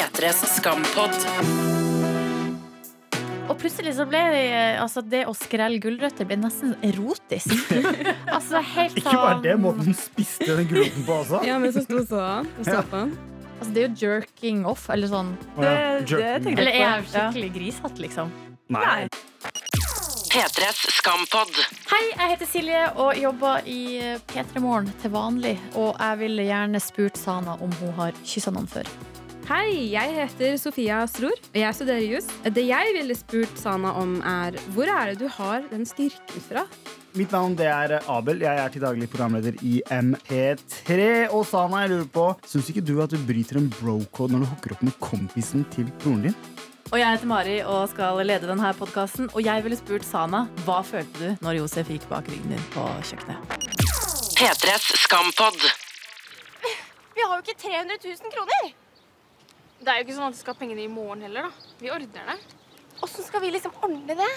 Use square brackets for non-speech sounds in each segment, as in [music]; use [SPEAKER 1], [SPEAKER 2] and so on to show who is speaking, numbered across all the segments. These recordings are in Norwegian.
[SPEAKER 1] P3s skampod.
[SPEAKER 2] Og plutselig så ble det, altså det å skrelle gulrøtter ble nesten erotisk. [laughs] altså helt
[SPEAKER 3] Ikke bare
[SPEAKER 2] sånn
[SPEAKER 3] det, måten hun spiste den gulroten på også.
[SPEAKER 4] Ja, men så sto så og så på den.
[SPEAKER 2] altså, Det er jo jerking off, eller sånn.
[SPEAKER 3] Oh, ja,
[SPEAKER 5] Det-.
[SPEAKER 2] Eller er jeg
[SPEAKER 5] Ja.
[SPEAKER 2] skikkelig grisete, liksom?
[SPEAKER 3] Nei.
[SPEAKER 1] P3s Skampod.
[SPEAKER 2] Hei, jeg heter Silje og jobber i P3 Morgen til vanlig. Og jeg ville gjerne spurt Sana om hun har kyssa noen før.
[SPEAKER 4] Hei, jeg heter Sofia Stror, og jeg studerer jus. Det jeg ville spurt Sana om, er hvor er det du har den styrken fra?
[SPEAKER 3] Mitt navn det er Abel. Jeg er til daglig programleder i MP3. Og Sana, jeg lurer på, syns ikke du at du bryter en bro-code når du hooker opp med kompisen til broren din?
[SPEAKER 5] Og jeg heter Mari og skal lede denne podkasten. Og jeg ville spurt Sana hva følte du når Josef gikk bak ryggen din på kjøkkenet?
[SPEAKER 1] P3s Skampod.
[SPEAKER 6] Vi har jo ikke 300 000 kroner. Det er jo ikke sånn at vi skal ha pengene i morgen heller, da. Vi ordner det. Åssen skal vi liksom ordne det?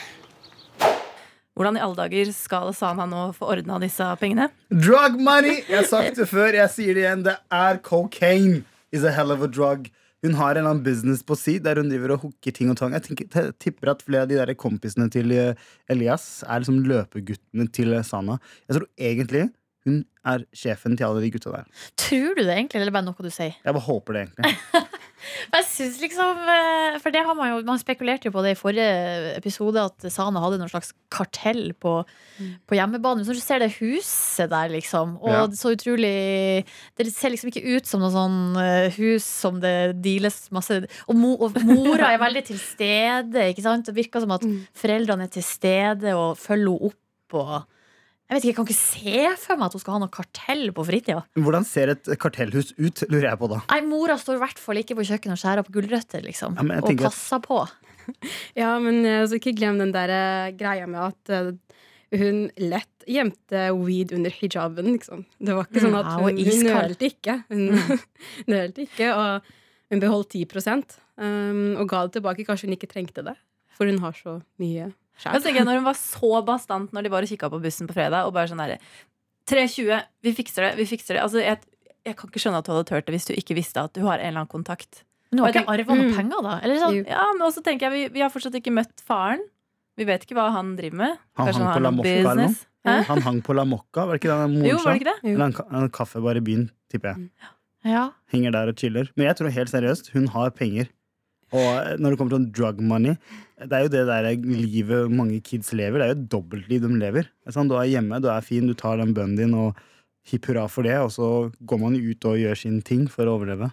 [SPEAKER 5] Hvordan i alle dager skal Sana nå få ordna disse pengene?
[SPEAKER 3] Drug money! Jeg har sagt det før, jeg sier det igjen. Det er cocaine is a hell of a drug. Hun har en eller annen business på si der hun driver og hooker ting og tang. Jeg tenker, tipper at flere av de der kompisene til eh, Elias er liksom løpeguttene til Sana. Jeg tror egentlig hun er sjefen til alle de gutta der.
[SPEAKER 2] Tror du det egentlig, eller bare noe du sier?
[SPEAKER 3] Jeg bare håper det, egentlig. [laughs]
[SPEAKER 2] Jeg synes liksom, eh, For det har man jo Man spekulerte jo på det i forrige episode, at Sana hadde noen slags kartell på, på hjemmebane. Så du ser det huset der, liksom, og
[SPEAKER 3] Ja.
[SPEAKER 2] så utrolig Det ser liksom ikke ut som noe sånn eh, hus som det deales masse Og, mo, og mora er veldig til stede, ikke sant? Det virker som at foreldrene er til stede og følger henne opp. og jeg vet ikke, jeg kan ikke se for meg at hun skal ha noe kartell på fritida.
[SPEAKER 3] Hvordan ser et kartellhus ut, lurer jeg på da.
[SPEAKER 2] Nei, Mora står i hvert fall ikke på kjøkkenet og skjærer opp gulrøtter, liksom.
[SPEAKER 3] Ja,
[SPEAKER 2] og
[SPEAKER 3] at-
[SPEAKER 2] passer på. [laughs]
[SPEAKER 4] Ja, men altså, så ikke glem den der eh, greia med at uh, hun lett gjemte weed under hijaben, liksom. Det var ikke sånn at
[SPEAKER 2] Ja,
[SPEAKER 4] hun, hun nølte ikke. Hun [laughs] nølte ikke, og hun beholdt 10 um, og ga det tilbake. Kanskje hun ikke trengte det, for hun har så mye sjæl.
[SPEAKER 5] tenker jeg Når hun var så bastant når de var og kikka på bussen på fredag, og bare sånn derre 3.20, vi fikser det, vi fikser det. Altså, jeg, jeg kan ikke skjønne at du hadde turt det hvis du ikke visste at du har en eller annen kontakt.
[SPEAKER 2] Men du har ikke arva noen
[SPEAKER 4] Mm.
[SPEAKER 2] penger, da? Eller sånn,
[SPEAKER 5] Ja, men også tenker jeg, vi, vi har fortsatt ikke møtt faren. Vi vet ikke hva han driver med.
[SPEAKER 3] Han
[SPEAKER 5] Kanskje
[SPEAKER 3] hang
[SPEAKER 5] har
[SPEAKER 3] på La Mokka eller noe?
[SPEAKER 5] Hæ?
[SPEAKER 3] Han hang på La Mocca, var det ikke det moren
[SPEAKER 5] Jo,
[SPEAKER 3] sa?
[SPEAKER 5] var det ikke det?
[SPEAKER 3] Eller en, en kaffebar i byen, tipper jeg.
[SPEAKER 2] ja.
[SPEAKER 3] Henger der og chiller. Men jeg tror helt seriøst, hun har penger. Og når det kommer til drug money, det er jo det der livet mange kids lever. Det er jo et dobbeltliv de lever. Er sånn, du er hjemme, du er fin, du tar den bønnen din og hipp hurra for det, og så går man ut og gjør sin ting for å overleve.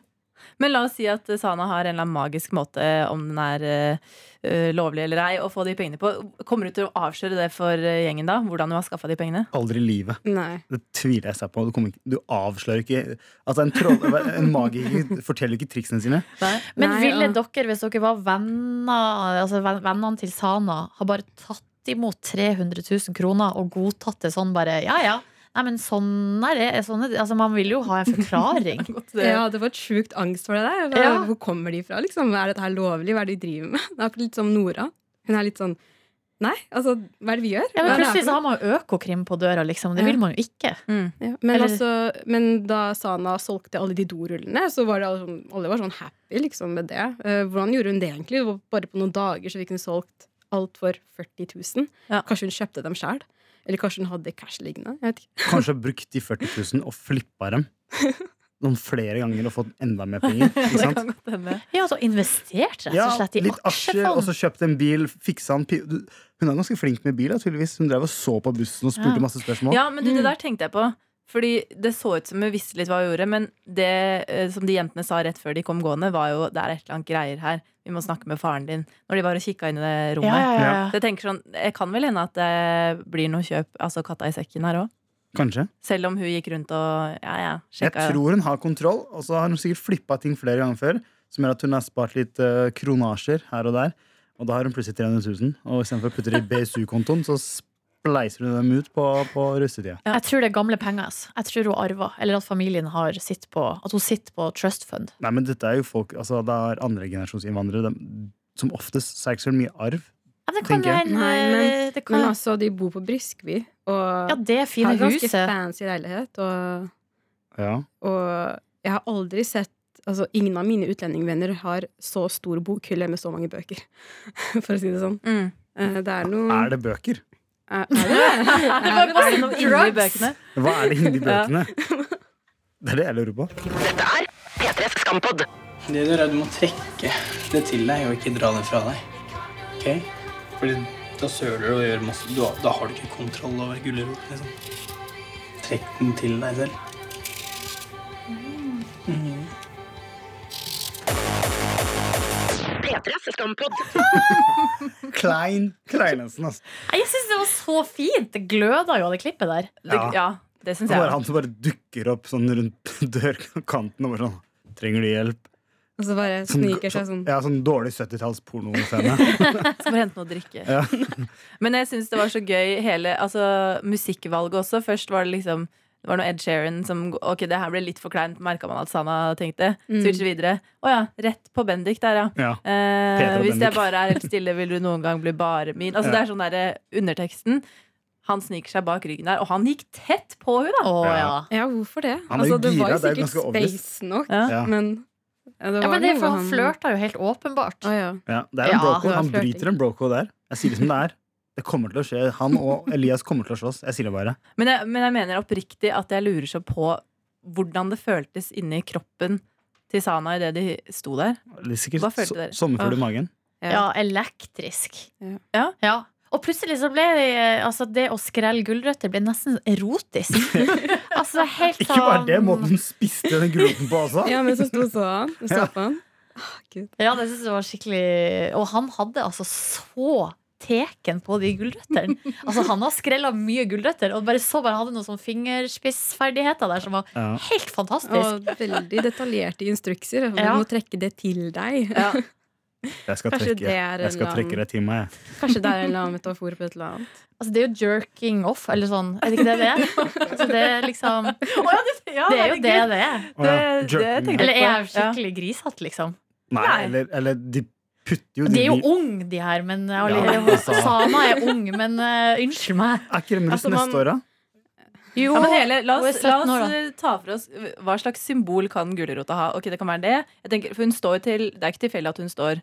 [SPEAKER 5] Men la oss si at Sana har en eller annen magisk måte, om den er øh, lovlig eller ei, å få de pengene på. Kommer du til å avsløre det for øh, gjengen da? Hvordan du har skaffa de pengene?
[SPEAKER 3] Aldri i livet.
[SPEAKER 4] Nei.
[SPEAKER 3] Det tviler jeg seg på. Du, kommer ikke, du avslører ikke Altså, en, troll, en magiker forteller ikke triksene sine.
[SPEAKER 2] Men
[SPEAKER 4] Nei,
[SPEAKER 2] ville
[SPEAKER 4] ja.
[SPEAKER 2] dere, hvis dere var venner Altså vennene til Sana, ha bare tatt imot 300 000 kroner og godtatt det sånn bare Ja, ja. Nei, men sånn er det. Sånn er det. Altså, man vil jo ha en forklaring.
[SPEAKER 4] Jeg hadde fått sjukt angst for det der. Hva,
[SPEAKER 2] Ja.
[SPEAKER 4] Hvor kommer de fra? Liksom? Er dette her lovlig? Hva er det de driver med? [laughs] Det er litt som Nora. Hun er litt sånn Nei, altså, hva er det vi gjør?
[SPEAKER 2] Ja, men
[SPEAKER 4] det
[SPEAKER 2] plutselig så har man jo Økokrim på døra, liksom. Det
[SPEAKER 4] Ja.
[SPEAKER 2] vil man jo ikke.
[SPEAKER 5] Mm.
[SPEAKER 4] Ja, men,
[SPEAKER 2] Eller-
[SPEAKER 4] altså, men da Sana solgte alle de dorullene, så var det alle, sånn, alle var sånn happy liksom, med det. Uh, hvordan gjorde hun det egentlig? Det var bare på noen dager så fikk hun solgt alt for 40 000.
[SPEAKER 5] Ja.
[SPEAKER 4] Kanskje hun kjøpte dem sjøl? Eller kanskje hun hadde cash liggende? Jeg vet ikke. [laughs]
[SPEAKER 3] Kanskje brukt de 40 000 og flippa dem. Noen flere ganger og fått enda mer penger. [laughs] Ikke sant?
[SPEAKER 2] Ja, altså investert rett og slett i
[SPEAKER 3] litt aksjer, og så kjøpt en bil, fiksa en bil. Hun er ganske flink med bil, tydeligvis. Hun drev og så på bussen og spurte
[SPEAKER 2] Ja.
[SPEAKER 3] masse spørsmål.
[SPEAKER 5] Ja, men du, det der tenkte jeg på. Fordi det så ut som hun visste litt hva hun gjorde, men det eh, som de jentene sa rett før de kom gående, var jo det er et eller annet greier her. Vi må snakke med faren din. Når de var og kikka inn i det rommet.
[SPEAKER 2] Ja, ja, ja.
[SPEAKER 5] Så jeg tenker sånn, Det kan vel hende at det blir noe kjøp, altså katta i sekken her òg.
[SPEAKER 3] Kanskje.
[SPEAKER 5] Selv om hun gikk rundt og ja, ja,
[SPEAKER 3] Jeg tror hun har kontroll, og så har hun sikkert flippa ting flere ganger før. Som gjør at hun har spart litt uh, kronasjer her og der. Og da har hun plutselig 300 000. Og istedenfor å putte det i BSU-kontoen, så spleiser du dem ut på, på russetida.
[SPEAKER 5] Ja.
[SPEAKER 2] Jeg tror det er gamle penger. ass. Jeg tror hun arver. eller at familien har sitt på At hun sitter på trust fund.
[SPEAKER 3] Nei, men dette er jo folk Altså, det er andregenerasjonsinnvandrere. de- Som oftest så er det ikke så mye arv.
[SPEAKER 2] Ja, det kan
[SPEAKER 3] være
[SPEAKER 2] hende
[SPEAKER 4] Nei, men-
[SPEAKER 2] det kan,
[SPEAKER 4] Men altså, de bor på Briskeby og
[SPEAKER 2] Ja, det fine
[SPEAKER 4] har ganske
[SPEAKER 2] huset.
[SPEAKER 4] fancy leilighet. Og,
[SPEAKER 3] Ja.
[SPEAKER 4] og jeg har aldri sett altså, ingen av mine utlendingvenner har så stor bokhylle med så mange bøker. [laughs] For å si det sånn.
[SPEAKER 5] Mm.
[SPEAKER 4] Eh, Det er noe
[SPEAKER 3] Er det bøker?
[SPEAKER 4] Er, det?
[SPEAKER 5] Det [laughs] var bare noe inni bøkene.
[SPEAKER 3] Hva er det inni bøkene? Det er det jeg lurer på.
[SPEAKER 1] Dette er P3s Skampod.
[SPEAKER 7] Det du gjør, er at du må trekke det til deg og ikke dra det fra deg. Ok? Fordi da søler du og gjør masse Da, da har du ikke kontroll over gulroten. Liksom. Trekk den til deg selv.
[SPEAKER 1] P3s Skampod. [laughs]
[SPEAKER 3] Klein Kleinesen, altså.
[SPEAKER 2] Jeg syns det var så fint! Det gløda jo av det klippet der.
[SPEAKER 5] Det,
[SPEAKER 3] Ja.
[SPEAKER 5] ja, det synes
[SPEAKER 3] Det
[SPEAKER 5] jeg.
[SPEAKER 3] bare han som bare dukker opp sånn rundt [laughs] dørkanten og bare sånn Trenger du hjelp?
[SPEAKER 4] Og så bare
[SPEAKER 3] Sånn,
[SPEAKER 4] sniker seg sånn.
[SPEAKER 3] ja, sånn dårlig 70-talls pornoscene.
[SPEAKER 5] Skal [laughs] bare hente noe å drikke.
[SPEAKER 3] Ja.
[SPEAKER 5] Men jeg syns det var så gøy hele altså, musikkvalget også. Først var det liksom det var noe Ed Sheeran som Ok, det her ble litt for kleint, merka man at Sana tenkte.
[SPEAKER 4] Mm.
[SPEAKER 5] Switch videre. Å ja, rett på Bendik der, ja.
[SPEAKER 3] Ja.
[SPEAKER 5] Eh,
[SPEAKER 3] Bendik.
[SPEAKER 5] hvis jeg bare er helt stille, vil du noen gang bli bare min. Altså
[SPEAKER 3] Ja.
[SPEAKER 5] Det er sånn derre underteksten. Han sniker seg bak ryggen der, og han gikk tett på henne da!
[SPEAKER 2] Oh,
[SPEAKER 3] Ja.
[SPEAKER 2] ja.
[SPEAKER 4] Hvorfor det? Altså, det var
[SPEAKER 3] gira,
[SPEAKER 4] jo
[SPEAKER 3] det er
[SPEAKER 4] sikkert
[SPEAKER 3] obvious.
[SPEAKER 4] space nok, men ja, det
[SPEAKER 2] ja men det er for han flørta jo helt åpenbart.
[SPEAKER 4] Oh, ja.
[SPEAKER 3] Ja, det er en
[SPEAKER 2] Ja,
[SPEAKER 3] broco. Han bryter en broco der. Jeg sier det som det er. Det kommer til å skje. Han og [laughs] Elias kommer til å slåss. Jeg sier det bare.
[SPEAKER 5] Men jeg, men jeg mener oppriktig at jeg lurer så på hvordan det føltes inni kroppen til Sana idet de sto der.
[SPEAKER 3] Sikkert
[SPEAKER 5] Hva følte dere?
[SPEAKER 3] sommerfugl i magen.
[SPEAKER 2] Ja, elektrisk.
[SPEAKER 4] Ja.
[SPEAKER 5] Ja.
[SPEAKER 2] Og plutselig så ble det, altså det å skrelle gulrøtter ble nesten erotisk. [laughs] altså helt
[SPEAKER 3] Ikke bare det,
[SPEAKER 2] sånn-
[SPEAKER 3] måten hun spiste den gulroten på også.
[SPEAKER 4] ja, men så sto så han.
[SPEAKER 3] Ja. [laughs]
[SPEAKER 2] Ja, det synes jeg var skikkelig Og han hadde altså så teken på de gulrøttene. Altså Han har skrella mye gulrøtter, og bare så bare hadde noen sånn fingerspissferdigheter der som var
[SPEAKER 3] Ja.
[SPEAKER 2] helt fantastisk.
[SPEAKER 4] Og veldig detaljerte instrukser. Du
[SPEAKER 2] Ja.
[SPEAKER 4] må trekke det til deg.
[SPEAKER 5] Ja.
[SPEAKER 3] Jeg skal trekke,
[SPEAKER 4] det
[SPEAKER 3] jeg skal
[SPEAKER 4] en
[SPEAKER 3] trekke det til meg. jeg.
[SPEAKER 4] Kanskje det er en eller annen metafor på et eller annet.
[SPEAKER 2] Altså Det er jo jerking off, eller sånn. Er det ikke det det er? Altså det er liksom [laughs] Det er jo det det er.
[SPEAKER 3] Å ja,
[SPEAKER 5] Det- det
[SPEAKER 2] Eller er jeg
[SPEAKER 5] Ja.
[SPEAKER 2] skikkelig grisete, liksom?
[SPEAKER 3] Nei,
[SPEAKER 5] Nei.
[SPEAKER 3] eller, eller de putter jo
[SPEAKER 2] De er jo unge, de her, men
[SPEAKER 3] Ja,
[SPEAKER 2] alle- [laughs]
[SPEAKER 3] altså.
[SPEAKER 2] Sana er ung, men uh, unnskyld meg. [laughs]
[SPEAKER 3] Er ikke de russ
[SPEAKER 4] Altså,
[SPEAKER 3] neste år, da?
[SPEAKER 2] Jo,
[SPEAKER 5] Ja, hele, la oss, la
[SPEAKER 2] 17 år,
[SPEAKER 5] oss eh, ta for oss Hva slags symbol kan gulrota ha? Ok, det kan være det. Jeg tenker, for hun står til, Det er ikke tilfeldig at hun står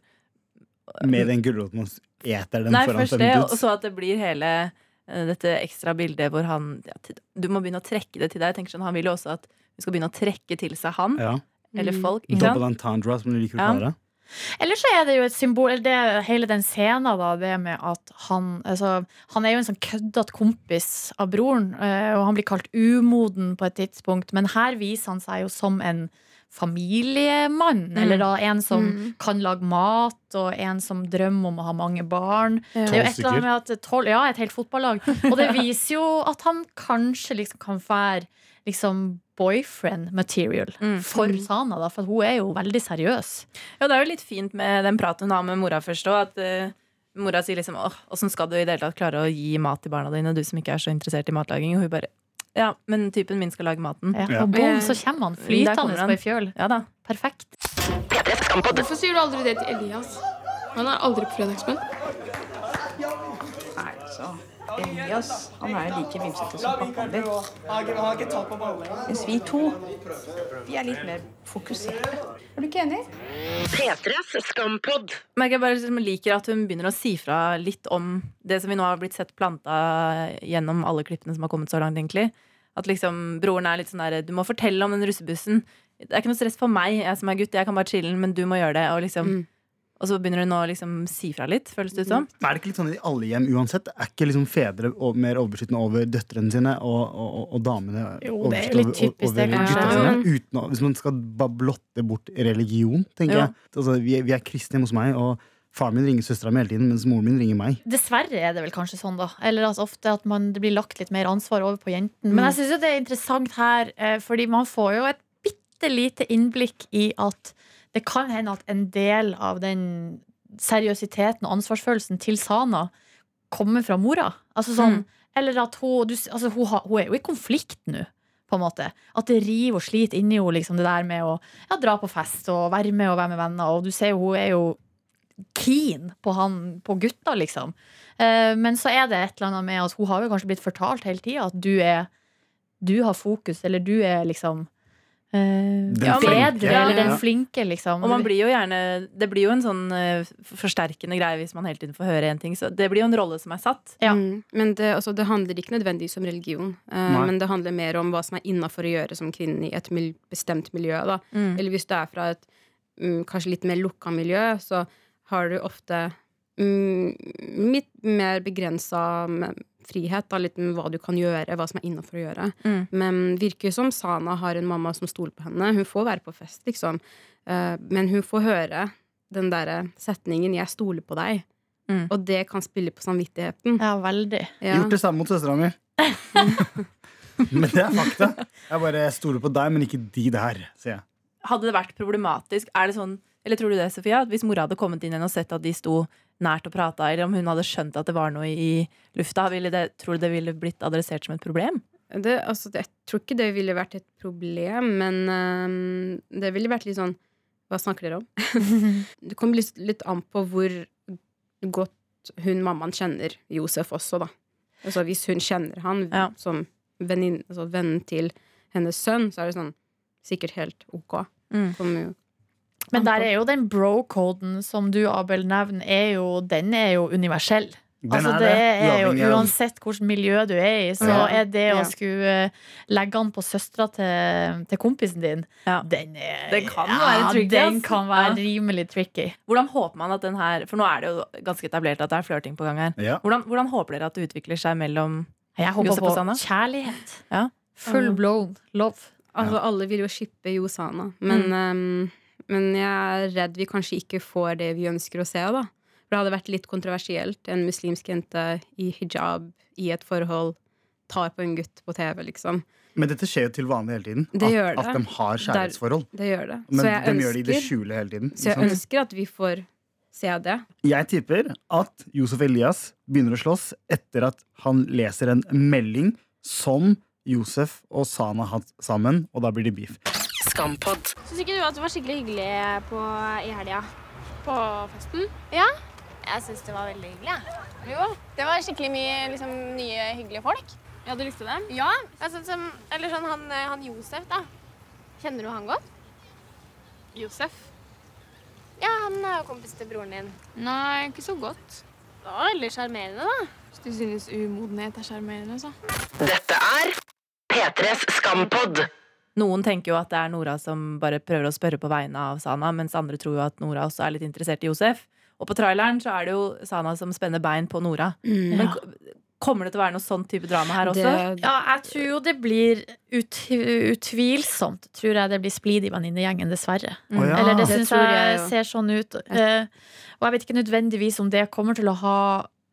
[SPEAKER 3] Med den gulroten og eter den
[SPEAKER 5] Nei,
[SPEAKER 3] foran
[SPEAKER 5] først det, og så at det blir hele eh, dette ekstra bildet hvor han ja, til- Du må begynne å trekke det til deg. Jeg tenker sånn, Han vil jo også at hun skal begynne å trekke til seg han
[SPEAKER 3] Ja.
[SPEAKER 5] eller
[SPEAKER 4] Mm.
[SPEAKER 5] folk.
[SPEAKER 3] Double entendre, som du liker å
[SPEAKER 5] Ja.
[SPEAKER 3] kalle det.
[SPEAKER 2] Eller så er det jo et symbol eller det, Hele den scenen da Det med at han altså, Han er jo en sånn køddete kompis av broren eh, Og han blir kalt umoden på et tidspunkt Men her viser han seg jo som en familiemann
[SPEAKER 5] Mm.
[SPEAKER 2] Eller da en som
[SPEAKER 4] Mm.
[SPEAKER 2] kan lage mat Og en som drømmer om å ha mange barn
[SPEAKER 4] Ja.
[SPEAKER 2] Det er jo et eller annet med at tolv, Ja, et helt fotballag Og det [laughs] viser jo at han kanskje liksom kan være Liksom boyfriend material
[SPEAKER 5] Mm.
[SPEAKER 2] For. Sana da For hun er jo veldig seriøs
[SPEAKER 5] Ja, det er jo litt fint med den praten hun har med mora først òg. At eh, mora sier liksom åh, åssen skal du i det hele tatt klare å gi mat til barna dine, du som ikke er så interessert i matlaging? Og hun bare ja, men typen min skal lage maten.
[SPEAKER 2] Ja, og bom,
[SPEAKER 4] Eh,
[SPEAKER 2] så kommer han flytende på ei fjøl.
[SPEAKER 5] Ja da.
[SPEAKER 2] Perfekt.
[SPEAKER 6] Hvorfor sier du aldri det til Elias? Han er aldri på Fredagsbønn.
[SPEAKER 8] Nei, så Elias han er like vimsete som pappaen din. Mens vi to vi er litt mer fokuserte. Er du ikke enig?
[SPEAKER 1] P3s Skampod.
[SPEAKER 5] Jeg bare liksom liker at hun begynner å si fra litt om det som vi nå har blitt sett planta gjennom alle klippene som har kommet så langt, egentlig. At liksom broren er litt sånn der Du må fortelle om den russebussen. Det er ikke noe stress for meg, jeg som er gutt. Jeg kan bare chille, men du må gjøre det. Og liksom
[SPEAKER 4] Mm.
[SPEAKER 5] Og så begynner hun å liksom si fra litt, føles det ut som.
[SPEAKER 3] Er det ikke litt sånn i alle hjem uansett? Er ikke liksom fedre mer overbeskyttende over døtrene sine og, og, og, damene
[SPEAKER 2] Jo, det er
[SPEAKER 3] litt
[SPEAKER 2] litt
[SPEAKER 3] over-
[SPEAKER 2] typisk det, kanskje.
[SPEAKER 3] sine? Uten å, hvis man skal bare blotte bort religion, tenker
[SPEAKER 5] Ja.
[SPEAKER 3] jeg. Altså, vi, er- vi er kristne hjemme hos meg, og faren min ringer søstera mi hele tiden, mens moren min ringer meg.
[SPEAKER 2] Dessverre er det vel kanskje sånn, da. Eller altså, ofte at man, det blir lagt litt mer ansvar over på jenten. Men jeg syns jo det er interessant her, eh, fordi man får jo et bitte lite innblikk i at det kan hende at en del av den seriøsiteten og ansvarsfølelsen til Sana kommer fra mora. Altså sånn,
[SPEAKER 5] Mm.
[SPEAKER 2] Eller at hun, du, altså hun, har, hun er jo i konflikt nå. På en måte. At det river og sliter inni henne, liksom, det der med å ja, dra på fest og være med og være med venner. Og du ser jo, hun er jo keen på, han, på gutta, liksom. Eh, men så er det et eller annet med at hun har jo kanskje blitt fortalt hele tida at du er Du har fokus, eller du er liksom
[SPEAKER 3] Den
[SPEAKER 2] bedre,
[SPEAKER 3] flinke,
[SPEAKER 2] eller den flinke, liksom.
[SPEAKER 5] Og man blir jo gjerne Det blir jo en sånn eh, forsterkende greie hvis man hele tiden får høre en ting. Så det blir jo en rolle som er satt.
[SPEAKER 2] Ja.
[SPEAKER 4] Mm. Men det, altså, det handler ikke nødvendigvis om religion.
[SPEAKER 3] Uh,
[SPEAKER 4] men det handler mer om hva som er innafor å gjøre som kvinne i et mil bestemt miljø. Da.
[SPEAKER 5] Mm.
[SPEAKER 4] Eller hvis du er fra et um, kanskje litt mer lukka miljø, så har du ofte um, litt mer begrensa frihet. Da, litt med hva du kan gjøre, hva som er innafor å gjøre.
[SPEAKER 5] Mm.
[SPEAKER 4] Men virker som Sana har en mamma som stoler på henne. Hun får være på fest, liksom. Uh, men hun får høre den derre setningen 'jeg stoler på deg'.
[SPEAKER 5] Mm.
[SPEAKER 4] Og det kan spille på samvittigheten.
[SPEAKER 2] Ja, veldig.
[SPEAKER 4] Ja.
[SPEAKER 3] Gjort det samme mot søstera mi. [laughs] men det er fakta. Jeg bare stoler på deg, men ikke de der, sier jeg.
[SPEAKER 5] Hadde det vært problematisk, er det sånn Eller tror du det, Sofia? At hvis mora hadde kommet inn igjen og sett at de sto nært og prata, eller om hun hadde skjønt at det var noe i lufta, ville det, tror du det ville blitt adressert som et problem?
[SPEAKER 4] Det, altså, det, jeg tror ikke det ville vært et problem, men øhm, det ville vært litt sånn Hva snakker dere om? [laughs] det kommer litt, litt an på hvor godt hun mammaen kjenner Josef også, da. Altså, hvis hun kjenner han
[SPEAKER 5] Ja.
[SPEAKER 4] som altså, vennen til hennes sønn, så er det sånn sikkert helt ok.
[SPEAKER 5] Mm.
[SPEAKER 4] Som jo
[SPEAKER 2] Men der er jo den bro-koden som du, Abel, nevner, er jo, den er jo universell.
[SPEAKER 3] Den
[SPEAKER 2] altså
[SPEAKER 3] er
[SPEAKER 2] det
[SPEAKER 3] det,
[SPEAKER 2] er jo Uansett hvilket miljø du er i, så
[SPEAKER 4] Ja.
[SPEAKER 2] er det å skulle eh, legge an på søstera til, til kompisen din,
[SPEAKER 5] Ja.
[SPEAKER 2] den er
[SPEAKER 5] Den kan
[SPEAKER 2] ja,
[SPEAKER 5] være tricky,
[SPEAKER 2] Den kan være
[SPEAKER 5] Ja.
[SPEAKER 2] rimelig tricky.
[SPEAKER 5] Hvordan håper man at den her For nå er det jo ganske etablert at det er flørting på gang her.
[SPEAKER 3] Ja.
[SPEAKER 5] Hvordan, hvordan håper dere at det utvikler seg mellom
[SPEAKER 2] Jeg håper
[SPEAKER 5] Josef
[SPEAKER 2] på
[SPEAKER 5] og Sanna?
[SPEAKER 2] kjærlighet.
[SPEAKER 5] Ja.
[SPEAKER 2] Full blown love.
[SPEAKER 4] Altså, alle vil jo shippe Josana, men, øhm, men jeg er redd vi kanskje ikke får det vi ønsker å se, da. For det hadde vært litt kontroversielt. En muslimsk jente i hijab i et forhold tar på en gutt på TV, liksom.
[SPEAKER 3] Men dette skjer jo til vanlig hele tiden.
[SPEAKER 4] Det
[SPEAKER 3] at, at de har kjærlighetsforhold.
[SPEAKER 4] Det gjør det.
[SPEAKER 3] Men de gjør det i det skjule hele tiden.
[SPEAKER 4] så jeg
[SPEAKER 3] sant?
[SPEAKER 4] ønsker at vi får se det.
[SPEAKER 3] Jeg tipper at Josef Elias begynner å slåss etter at han leser en melding som Josef og Sana har hatt sammen, og da blir det beef.
[SPEAKER 1] Skampod.
[SPEAKER 6] Syns ikke du at det var skikkelig hyggelig på, i helga?
[SPEAKER 9] På festen?
[SPEAKER 6] Ja? Jeg syns det var veldig hyggelig. Ja.
[SPEAKER 9] Jo, det var skikkelig mye liksom, nye, hyggelige folk.
[SPEAKER 6] Ja, du likte dem? Ja. Altså, som, eller sånn han, eh, han Josef, da. Kjenner du han godt?
[SPEAKER 9] Josef?
[SPEAKER 6] Ja, han er jo kompis til broren din.
[SPEAKER 9] Nei, ikke så godt.
[SPEAKER 6] Det var veldig sjarmerende, da.
[SPEAKER 9] Hvis du synes umodenhet er sjarmerende, så.
[SPEAKER 1] Dette er P3s Skampod.
[SPEAKER 5] Noen tenker jo at det er Nora som bare prøver å spørre på vegne av Sana, mens andre tror jo at Nora også er litt interessert i Josef. Og på traileren så er det jo Sana som spenner bein på Nora. Men kommer det til å være noe sånn type drama her også?
[SPEAKER 4] det
[SPEAKER 2] Ja, jeg tror jo det blir ut, utvilsomt Tror jeg det blir splid i venninnegjengen, dessverre.
[SPEAKER 5] Mm.
[SPEAKER 3] Oh, ja.
[SPEAKER 2] Eller det
[SPEAKER 4] Det
[SPEAKER 2] syns jeg,
[SPEAKER 4] jeg
[SPEAKER 2] ser sånn ut. Eh, og jeg vet ikke nødvendigvis om det kommer til å ha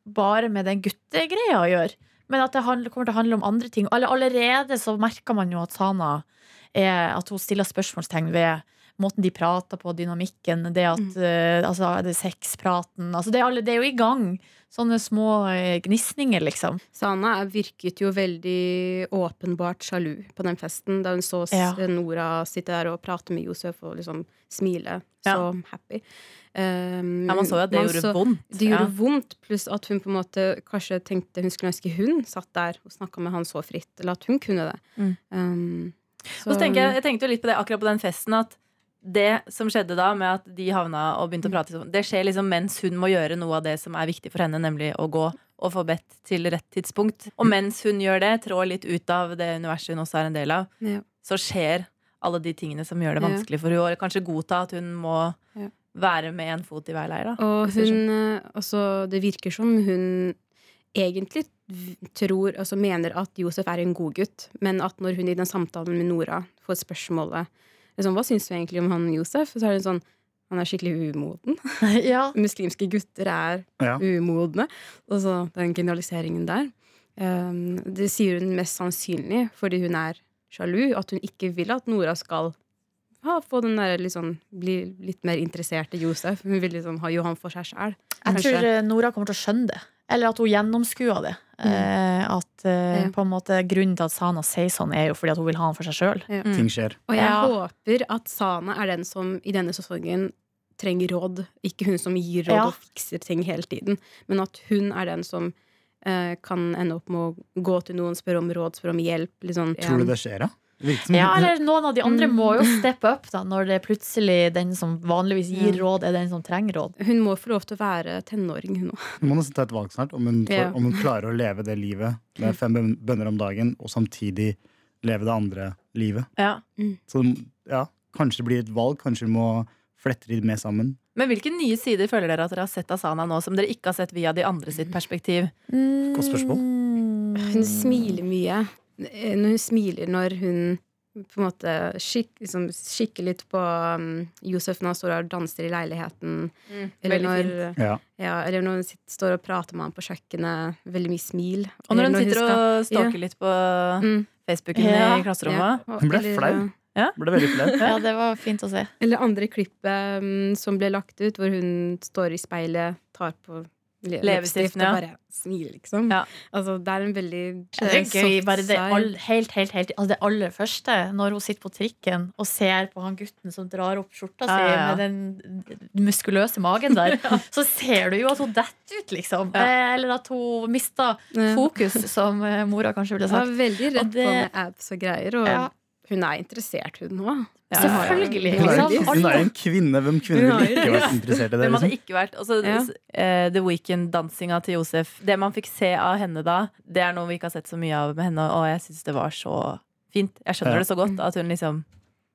[SPEAKER 2] bare med den guttegreia å gjøre. Men at det handler, kommer til å handle om andre ting. Allerede så merker man jo at Sana er, At hun stiller spørsmålstegn ved måten de prater på, dynamikken, det at
[SPEAKER 4] Mm.
[SPEAKER 2] eh, altså, det sexpraten altså, det, er alle, det er jo i gang. Sånne små eh, gnisninger, liksom.
[SPEAKER 4] Sana virket jo veldig åpenbart sjalu på den festen, da hun så
[SPEAKER 2] Ja.
[SPEAKER 4] Nora sitte der og prate med Josef og liksom smile. Så happy. Um,
[SPEAKER 5] Ja, man så jo at det gjorde
[SPEAKER 4] så-
[SPEAKER 5] vondt.
[SPEAKER 4] Det gjorde
[SPEAKER 5] Ja.
[SPEAKER 4] vondt, pluss at hun på en måte kanskje tenkte hun skulle ønske hun satt der og snakka med han så fritt, eller at hun kunne det.
[SPEAKER 5] Mm.
[SPEAKER 4] Um,
[SPEAKER 5] Og så tenker jeg, jeg tenkte jo litt på det akkurat på den festen at det som skjedde da, med at de havna og begynte å prate sånn, det skjer liksom mens hun må gjøre noe av det som er viktig for henne, nemlig å gå og få bedt til rett tidspunkt. Og mens hun gjør det, trår litt ut av det universet hun også er en del av,
[SPEAKER 4] Ja.
[SPEAKER 5] så skjer alle de tingene som gjør det vanskelig for henne. Og kanskje godta at hun må
[SPEAKER 4] Ja.
[SPEAKER 5] være med en fot i hver leir. Da.
[SPEAKER 4] Og hun eh, Altså, det virker som hun egentlig tror, altså mener at Josef er en god gutt, men at når hun i den samtalen med Nora får spørsmålet liksom, Hva syns du egentlig om han Josef? Så er det sånn Han er skikkelig umoden. [laughs]
[SPEAKER 2] ja. [laughs]
[SPEAKER 4] Muslimske gutter er
[SPEAKER 3] Ja.
[SPEAKER 4] umodne. Og så den generaliseringen der. Um, det sier hun mest sannsynlig fordi hun er sjalu, at hun ikke vil at Nora skal ha, få den der, liksom, bli litt mer interessert i Josef. Hun vil liksom ha Johan for seg sjæl.
[SPEAKER 2] Jeg tror eh, Nora kommer til å skjønne det. Eller at hun gjennomskuer det. Eh, at eh,
[SPEAKER 4] Ja.
[SPEAKER 2] på en måte Grunnen til at Sana sier sånn, er jo fordi at hun vil ha han for seg sjøl.
[SPEAKER 3] Ting skjer.
[SPEAKER 4] Og jeg
[SPEAKER 2] Ja.
[SPEAKER 4] håper at Sana er den som i denne sesongen trenger råd. Ikke hun som gir råd
[SPEAKER 2] Ja.
[SPEAKER 4] og fikser ting hele tiden, men at hun er den som eh, kan ende opp med å gå til noen, spørre om råd, spørre om hjelp. Liksom.
[SPEAKER 3] Tror du det skjer, da?
[SPEAKER 2] Ja, eller noen av de andre
[SPEAKER 4] Mm.
[SPEAKER 2] må jo steppe opp da, når det er plutselig den som vanligvis gir råd, er den som trenger råd.
[SPEAKER 4] Hun må få lov til å være tenåring, hun òg.
[SPEAKER 3] Hun må nesten ta et valg snart om hun, får,
[SPEAKER 4] Ja.
[SPEAKER 3] om hun klarer å leve det livet med fem bøn- bønner om dagen, og samtidig leve det andre livet.
[SPEAKER 5] Ja.
[SPEAKER 3] Så ja, kanskje det blir et valg. Kanskje hun må flette de mer sammen.
[SPEAKER 5] Men hvilke nye sider føler dere at dere har sett av Sana nå, som dere ikke har sett via de andre sitt perspektiv?
[SPEAKER 3] Godt spørsmål.
[SPEAKER 4] Hun smiler mye. Eh, Når hun smiler når hun på en måte skik, liksom, kikker litt på um, Josef når han står og danser i leiligheten. Eller
[SPEAKER 5] veldig
[SPEAKER 4] når.
[SPEAKER 3] Ja.
[SPEAKER 4] ja, eller når hun sitter, står og prater med ham på kjøkkenet. Veldig mye smil.
[SPEAKER 5] Og når
[SPEAKER 4] Eller
[SPEAKER 5] hun sitter og
[SPEAKER 4] skal-
[SPEAKER 5] stalker litt på
[SPEAKER 4] Mm.
[SPEAKER 5] Facebooken
[SPEAKER 2] Ja.
[SPEAKER 5] i klasserommet.
[SPEAKER 4] Ja, og-
[SPEAKER 3] Hun ble
[SPEAKER 4] eller-
[SPEAKER 3] flau.
[SPEAKER 5] Ja.
[SPEAKER 3] Ble veldig flau. [laughs]
[SPEAKER 2] Ja, det var fint å se.
[SPEAKER 4] Eller andre klippet um, som ble lagt ut, hvor hun står i speilet, tar på le-
[SPEAKER 5] Leppestift, ja.
[SPEAKER 4] og bare smiler, liksom.
[SPEAKER 5] Ja.
[SPEAKER 4] Altså, det er en veldig
[SPEAKER 2] Det er gøy, bare det, all, helt, helt, helt, altså det aller første, når hun sitter på trikken og ser på han gutten som drar opp skjorta si
[SPEAKER 5] ja,
[SPEAKER 2] med den muskuløse magen der, [laughs] så ser du jo at hun detter ut, liksom. Eh, Eller at hun mister fokus, som eh, mora kanskje ville
[SPEAKER 4] Hun er veldig redd
[SPEAKER 2] det-
[SPEAKER 4] på med abs og greier, og
[SPEAKER 2] Ja.
[SPEAKER 4] hun er interessert, hun nå.
[SPEAKER 5] Ja.
[SPEAKER 2] Selvfølgelig.
[SPEAKER 3] Hun er,
[SPEAKER 2] Liksom.
[SPEAKER 3] jo- hun er jo en kvinne. Hvem kvinner ville ikke vært interessert i det?
[SPEAKER 5] Hvem hadde
[SPEAKER 3] Liksom?
[SPEAKER 5] ikke vært altså,
[SPEAKER 4] Ja.
[SPEAKER 5] eh, The Weekend-dansinga til Josef. Det man fikk se av henne da, det er noe vi ikke har sett så mye av med henne, og jeg syns det var så fint. Jeg skjønner
[SPEAKER 3] Ja.
[SPEAKER 5] det så godt at hun liksom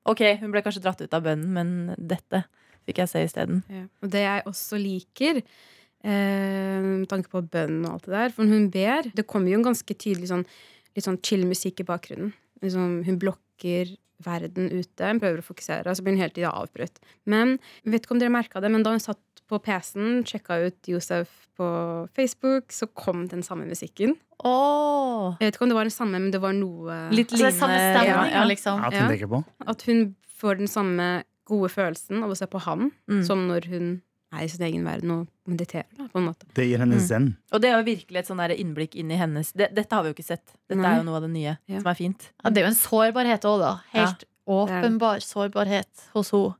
[SPEAKER 5] Ok, hun ble kanskje dratt ut av bønnen, men dette fikk jeg se isteden.
[SPEAKER 4] Ja. Og det jeg også liker, eh, med tanke på bønnen og alt det der, for hun ber Det kommer jo en ganske tydelig sånn, litt sånn chill musikk i bakgrunnen. Liksom, hun blokker verden ute, hun prøver å fokusere, og så blir hun hele tida avbrutt. Men jeg vet ikke om dere merka det, men da hun satt på PC-en, sjekka ut Josef på Facebook, så kom den samme musikken.
[SPEAKER 2] Oh.
[SPEAKER 4] Jeg vet ikke om det var den samme, men det var noe
[SPEAKER 5] Litt
[SPEAKER 2] Altså, samme stemning,
[SPEAKER 5] ja, ja.
[SPEAKER 2] liksom.
[SPEAKER 3] Ja,
[SPEAKER 4] Ja.
[SPEAKER 3] tenker.
[SPEAKER 4] At hun får den samme gode følelsen av å se på han,
[SPEAKER 5] Mm.
[SPEAKER 4] som når hun er i sin egen verden og mediterer, da, på en måte.
[SPEAKER 3] Det gir henne
[SPEAKER 5] Mm.
[SPEAKER 3] zen.
[SPEAKER 5] Og det er jo virkelig et sånn innblikk inn i hennes det, Dette har vi jo ikke sett. Dette
[SPEAKER 4] Nei.
[SPEAKER 5] er jo noe av det nye
[SPEAKER 4] Ja.
[SPEAKER 5] som er fint.
[SPEAKER 2] Ja, det er jo en sårbarhet òg, da. Helt åpenbar sårbarhet hos henne.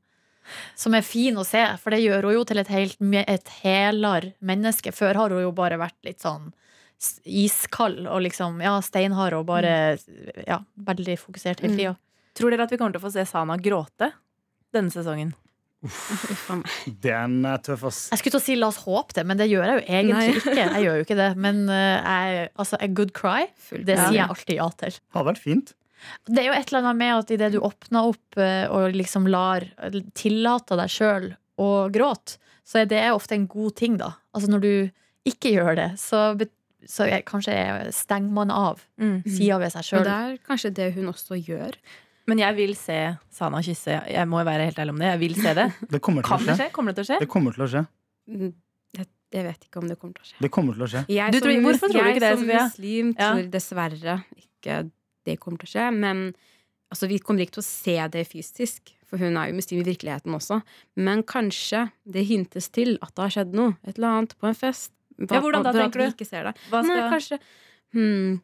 [SPEAKER 2] Som er fin å se, for det gjør hun jo til et, helt, et helere menneske. Før har hun jo bare vært litt sånn iskald og liksom, ja, steinhard og bare ja, veldig fokusert hele
[SPEAKER 4] Mm.
[SPEAKER 5] Tror dere at vi kommer til å få se Sana gråte denne sesongen?
[SPEAKER 4] Uff. [laughs]
[SPEAKER 3] Den er tøff, ass.
[SPEAKER 2] Jeg skulle til å si la oss håpe det, men det gjør jeg jo egentlig
[SPEAKER 4] Nei.
[SPEAKER 2] ikke. Jeg gjør jo ikke det. Men eh, jeg, altså, a good cry, det sier jeg alltid ja til.
[SPEAKER 3] Har vært fint.
[SPEAKER 2] Det er jo et eller annet med at idet du åpner opp eh, og liksom lar tillater deg sjøl å gråte, så er det ofte en god ting, da. Altså når du ikke gjør det, så, så jeg, kanskje stenger man av
[SPEAKER 5] Mm.
[SPEAKER 2] sida ved seg
[SPEAKER 4] Og
[SPEAKER 2] sjøl.
[SPEAKER 4] det er kanskje det hun også gjør.
[SPEAKER 5] Men jeg vil se Sana kysse. Jeg må være helt ærlig om det. Jeg vil se det. [laughs]
[SPEAKER 3] Det kommer til
[SPEAKER 5] Kan
[SPEAKER 3] å
[SPEAKER 5] det
[SPEAKER 3] skje.
[SPEAKER 5] skje? Kommer det til å skje?
[SPEAKER 3] Det kommer til å skje.
[SPEAKER 4] Mm, Jeg, jeg vet ikke om det kommer til å skje.
[SPEAKER 3] Det kommer til å skje.
[SPEAKER 4] Jeg
[SPEAKER 5] Du
[SPEAKER 4] som
[SPEAKER 5] tror- hvorfor tror du ikke det,
[SPEAKER 4] som
[SPEAKER 5] Sofie?
[SPEAKER 4] muslim
[SPEAKER 5] Ja.
[SPEAKER 4] tror dessverre ikke det kommer til å skje. Men altså, vi kommer ikke til å se det fysisk, for hun er jo muslim i virkeligheten også. Men kanskje det hintes til at det har skjedd noe. Et eller annet på en fest. Hva-
[SPEAKER 5] Ja, hvordan da, tenker du?
[SPEAKER 4] ikke skal... det. Nei, kanskje hmm,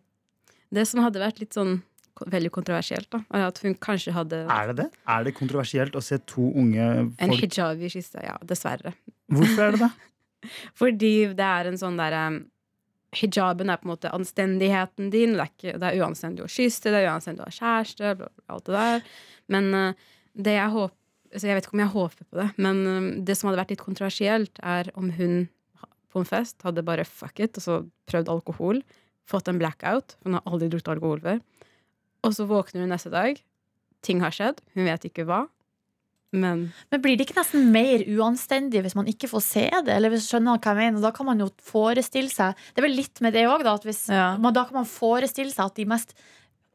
[SPEAKER 4] Det som hadde vært litt sånn veldig kontroversielt, da, at hun kanskje hadde
[SPEAKER 3] Er det det? Er det kontroversielt å se to unge folk
[SPEAKER 4] en
[SPEAKER 3] hijab
[SPEAKER 4] hijabi kysse. Ja, dessverre.
[SPEAKER 3] Hvorfor er det det? [laughs]
[SPEAKER 4] Fordi det er en sånn derre Hijaben er på en måte anstendigheten din. Det er, ikke, det er uanstendig å kysse, det er uanstendig å ha kjæreste, bla, bla, alt det der. Men eh, det jeg håper altså Jeg vet ikke om jeg håper på det, men eh, det som hadde vært litt kontroversielt, er om hun på en fest hadde bare fuck it, og så prøvd alkohol, fått en blackout, for hun har aldri drukket alkohol før, og så våkner hun neste dag, ting har skjedd, hun vet ikke hva, men
[SPEAKER 2] Men blir det ikke nesten mer uanstendig hvis man ikke får se det? Eller hvis skjønner hva jeg mener, Da kan man jo forestille seg Det er vel litt med det òg, da. At hvis,
[SPEAKER 5] Ja.
[SPEAKER 2] man, da kan man forestille seg at de mest